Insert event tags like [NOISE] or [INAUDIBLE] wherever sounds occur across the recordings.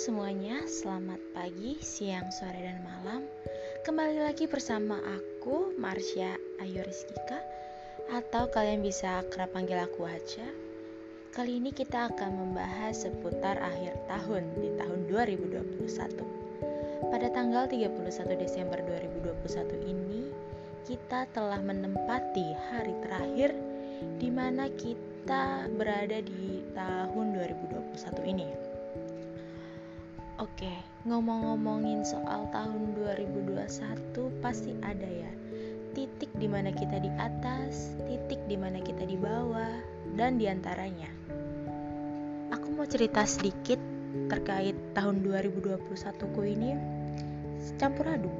semuanya, selamat pagi, siang, sore, dan malam. Kembali lagi bersama aku, Marsha Ayu Rizkika Atau kalian bisa kerap panggil aku aja Kali ini kita akan membahas seputar akhir tahun di tahun 2021 Pada tanggal 31 Desember 2021 ini Kita telah menempati hari terakhir di mana kita berada di tahun 2021 ini. Oke, ngomong-ngomongin soal tahun 2021 pasti ada ya titik di mana kita di atas, titik di mana kita di bawah, dan di antaranya. Aku mau cerita sedikit terkait tahun 2021 ku ini campur aduk.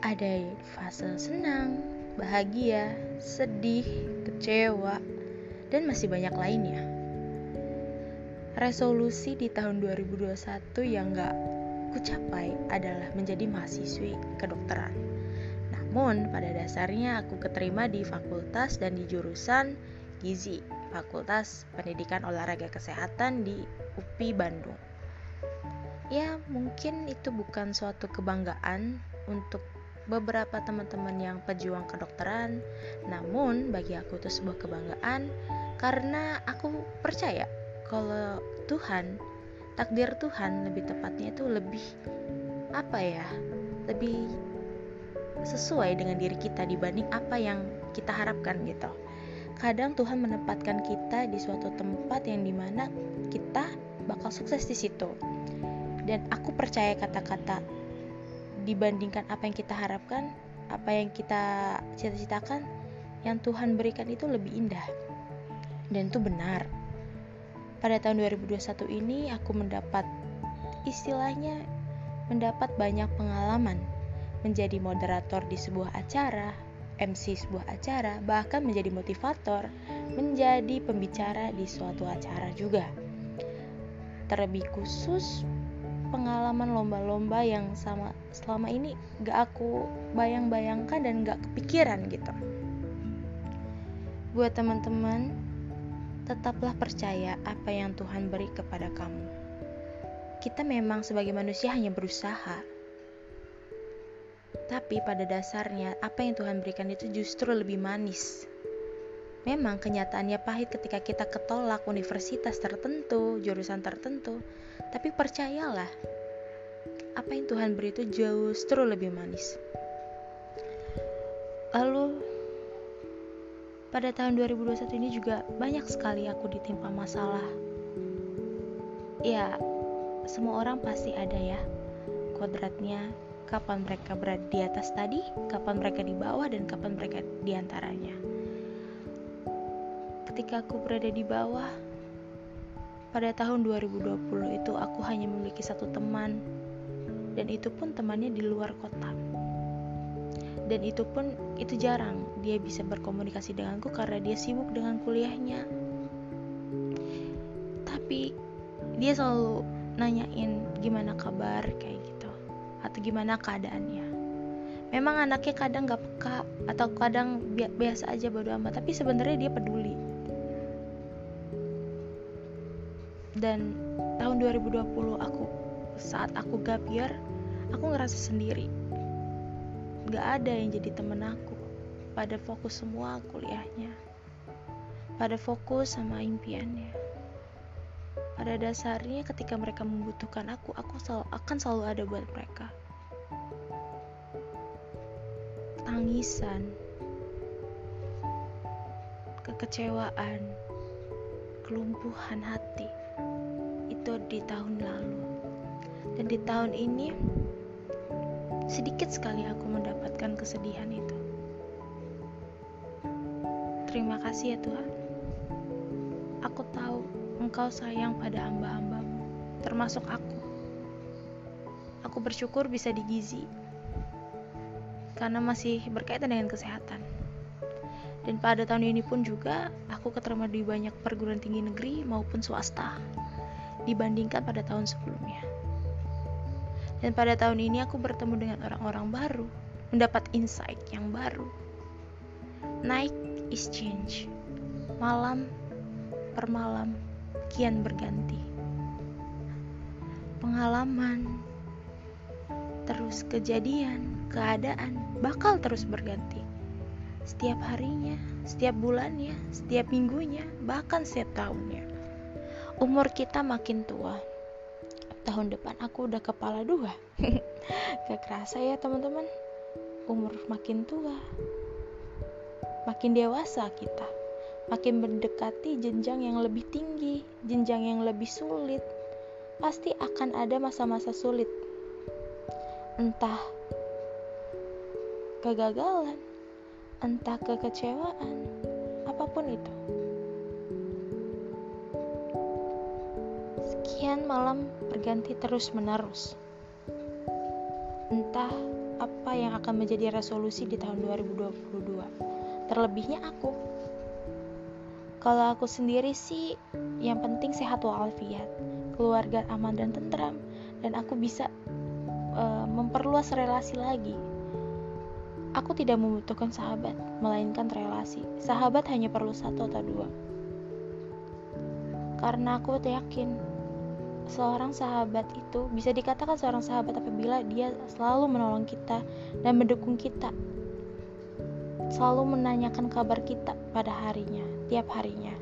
Ada fase senang, bahagia, sedih, kecewa, dan masih banyak lainnya resolusi di tahun 2021 yang gak kucapai adalah menjadi mahasiswi kedokteran. Namun pada dasarnya aku keterima di fakultas dan di jurusan Gizi, Fakultas Pendidikan Olahraga Kesehatan di UPI Bandung. Ya, mungkin itu bukan suatu kebanggaan untuk beberapa teman-teman yang pejuang kedokteran, namun bagi aku itu sebuah kebanggaan karena aku percaya kalau Tuhan takdir Tuhan lebih tepatnya itu lebih apa ya lebih sesuai dengan diri kita dibanding apa yang kita harapkan gitu. Kadang Tuhan menempatkan kita di suatu tempat yang di mana kita bakal sukses di situ. Dan aku percaya kata-kata dibandingkan apa yang kita harapkan apa yang kita cita-citakan yang Tuhan berikan itu lebih indah. Dan itu benar pada tahun 2021 ini aku mendapat istilahnya mendapat banyak pengalaman menjadi moderator di sebuah acara, MC sebuah acara, bahkan menjadi motivator, menjadi pembicara di suatu acara juga. Terlebih khusus pengalaman lomba-lomba yang sama selama ini gak aku bayang-bayangkan dan gak kepikiran gitu. Buat teman-teman tetaplah percaya apa yang Tuhan beri kepada kamu. Kita memang sebagai manusia hanya berusaha, tapi pada dasarnya apa yang Tuhan berikan itu justru lebih manis. Memang kenyataannya pahit ketika kita ketolak universitas tertentu, jurusan tertentu, tapi percayalah, apa yang Tuhan beri itu justru lebih manis. Lalu pada tahun 2021 ini juga banyak sekali aku ditimpa masalah. Ya, semua orang pasti ada ya kodratnya kapan mereka berada di atas tadi, kapan mereka di bawah, dan kapan mereka di antaranya. Ketika aku berada di bawah, pada tahun 2020 itu aku hanya memiliki satu teman, dan itu pun temannya di luar kota dan itu pun itu jarang. Dia bisa berkomunikasi denganku karena dia sibuk dengan kuliahnya. Tapi dia selalu nanyain gimana kabar? kayak gitu. Atau gimana keadaannya? Memang anaknya kadang gak peka atau kadang bi biasa aja bodo amat. Tapi sebenarnya dia peduli. Dan tahun 2020 aku saat aku gap year aku ngerasa sendiri gak ada yang jadi temen aku. Pada fokus semua kuliahnya. Pada fokus sama impiannya. Pada dasarnya ketika mereka membutuhkan aku aku selalu, akan selalu ada buat mereka. Tangisan. Kekecewaan. Kelumpuhan hati. Itu di tahun lalu. Dan di tahun ini sedikit sekali aku mendapatkan kesedihan itu. Terima kasih ya Tuhan. Aku tahu Engkau sayang pada hamba-hambamu, termasuk aku. Aku bersyukur bisa digizi, karena masih berkaitan dengan kesehatan. Dan pada tahun ini pun juga aku keterima di banyak perguruan tinggi negeri maupun swasta dibandingkan pada tahun sebelumnya. Dan pada tahun ini aku bertemu dengan orang-orang baru, mendapat insight yang baru. Night is change. Malam per malam kian berganti. pengalaman, terus kejadian, keadaan bakal terus berganti. Setiap harinya, setiap bulannya, setiap minggunya, bahkan setiap tahunnya. Umur kita makin tua. Tahun depan aku udah kepala dua. [LAUGHS] Gak kerasa ya teman-teman. Umur makin tua. Makin dewasa kita. Makin mendekati jenjang yang lebih tinggi, jenjang yang lebih sulit. Pasti akan ada masa-masa sulit entah kegagalan, entah kekecewaan, apa pun itu. Sekian malam berganti terus-menerus. Entah apa yang akan menjadi resolusi di tahun 2022. Terlebihnya aku. Kalau aku sendiri sih, yang penting sehat walafiat, keluarga aman dan tentram, dan aku bisa uh, memperluas relasi lagi. Aku tidak membutuhkan sahabat, melainkan relasi. Sahabat hanya perlu satu atau dua. Karena aku yakin seorang sahabat itu bisa dikatakan seorang sahabat apabila dia selalu menolong kita dan mendukung kita. Selalu menanyakan kabar kita pada harinya, tiap harinya.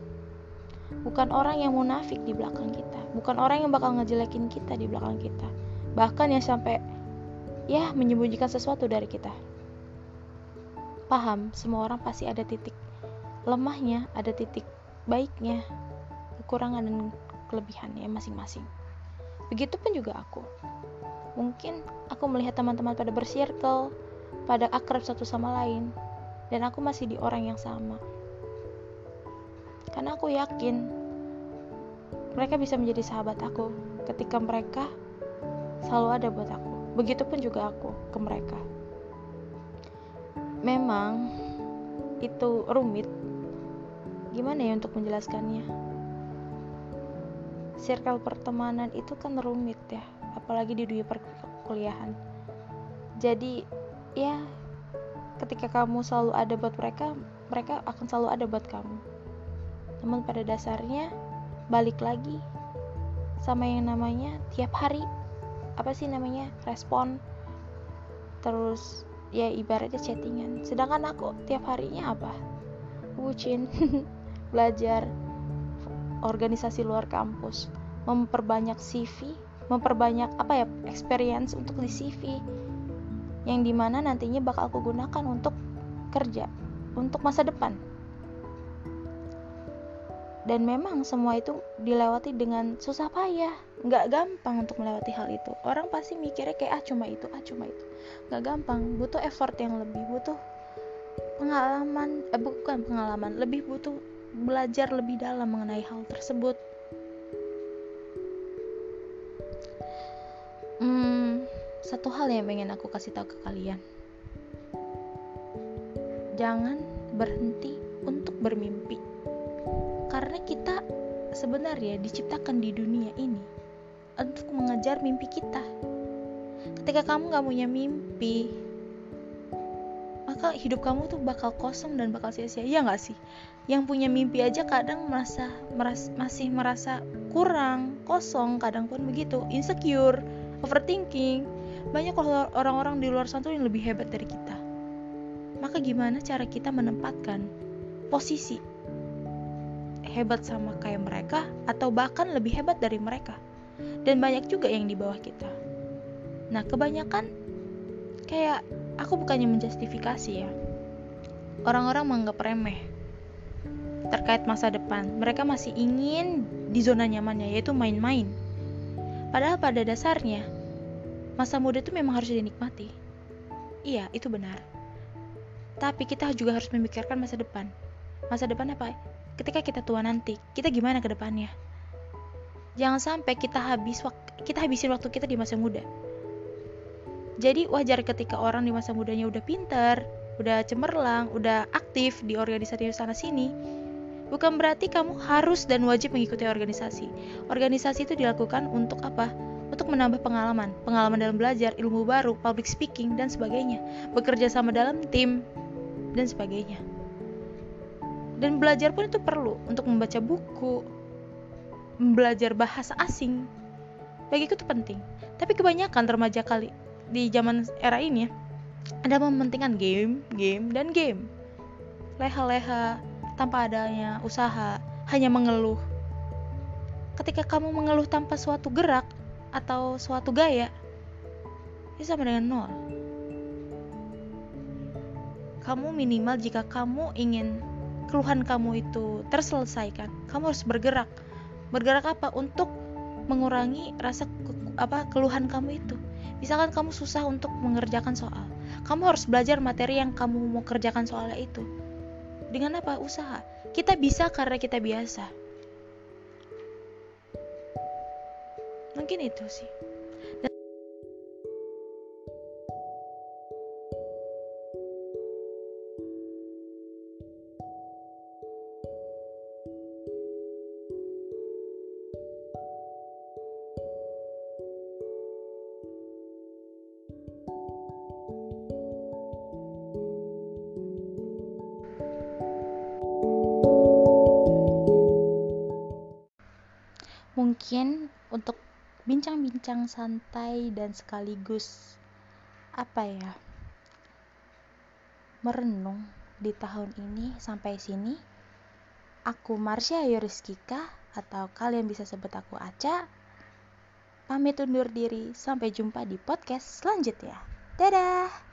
Bukan orang yang munafik di belakang kita, bukan orang yang bakal ngejelekin kita di belakang kita bahkan yang sampai ya menyembunyikan sesuatu dari kita. Paham, semua orang pasti ada titik lemahnya, ada titik baiknya, kekurangan dan kelebihannya masing-masing. Begitupun juga aku. Mungkin aku melihat teman-teman pada bersirkel, pada akrab satu sama lain, dan aku masih di orang yang sama. Karena aku yakin mereka bisa menjadi sahabat aku ketika mereka selalu ada buat aku. Begitupun juga aku ke mereka. Memang itu rumit. Gimana ya untuk menjelaskannya? Circle pertemanan itu kan rumit ya, apalagi di dunia perkuliahan. Jadi ya ketika kamu selalu ada buat mereka, mereka akan selalu ada buat kamu. Namun pada dasarnya balik lagi sama yang namanya tiap hari apa sih namanya respon terus ya ibaratnya chattingan sedangkan aku tiap harinya apa bucin [LAUGHS] belajar organisasi luar kampus memperbanyak CV memperbanyak apa ya experience untuk di CV yang di mana nantinya bakal aku gunakan untuk kerja untuk masa depan. Dan memang semua itu dilewati dengan susah payah nggak gampang untuk melewati hal itu. Orang pasti mikirnya kayak ah cuma itu ah cuma itu. Nggak gampang butuh effort yang lebih butuh pengalaman eh bukan pengalaman lebih butuh belajar lebih dalam mengenai hal tersebut. Hmm, satu hal yang pengen aku kasih tahu ke kalian. Jangan berhenti untuk bermimpi. Karena kita sebenarnya diciptakan di dunia ini untuk mengejar mimpi kita. Ketika kamu gak punya mimpi, maka hidup kamu tuh bakal kosong dan bakal sia-sia. Ya gak sih? Yang punya mimpi aja kadang merasa, meras, masih merasa kurang, kosong, kadang pun begitu, insecure, overthinking. Banyak orang-orang di luar sana yang lebih hebat dari kita. Maka gimana cara kita menempatkan posisi hebat sama kayak mereka atau bahkan lebih hebat dari mereka. Dan banyak juga yang di bawah kita. Nah, kebanyakan kayak aku bukannya menjustifikasi ya. Orang-orang menganggap remeh terkait masa depan. Mereka masih ingin di zona nyamannya yaitu main-main. Padahal pada dasarnya masa muda itu memang harus dinikmati. Iya, itu benar. Tapi kita juga harus memikirkan masa depan. Masa depan apa? ketika kita tua nanti, kita gimana ke depannya? Jangan sampai kita habis kita habisin waktu kita di masa muda. Jadi wajar ketika orang di masa mudanya udah pinter, udah cemerlang, udah aktif di organisasi sana sini. Bukan berarti kamu harus dan wajib mengikuti organisasi. Organisasi itu dilakukan untuk apa? Untuk menambah pengalaman, pengalaman dalam belajar, ilmu baru, public speaking, dan sebagainya. Bekerja sama dalam tim, dan sebagainya dan belajar pun itu perlu untuk membaca buku belajar bahasa asing bagiku itu penting tapi kebanyakan remaja kali di zaman era ini ada mementingkan game game dan game. Leha-leha tanpa adanya usaha hanya mengeluh. Ketika kamu mengeluh tanpa suatu gerak atau suatu gaya itu sama dengan nol. Kamu minimal jika kamu ingin keluhan kamu itu terselesaikan kamu harus bergerak. Bergerak apa? Untuk mengurangi rasa ke, apa keluhan kamu itu misalkan kamu susah untuk mengerjakan soal kamu harus belajar materi yang kamu mau kerjakan soalnya itu. Dengan apa? Usaha. Kita bisa karena kita biasa. Mungkin itu sih mungkin untuk bincang-bincang santai dan sekaligus apa ya merenung di tahun ini sampai sini aku Marsha Yuriskika atau kalian bisa sebut aku Aca. Pamit undur diri sampai jumpa di podcast selanjutnya. Dadah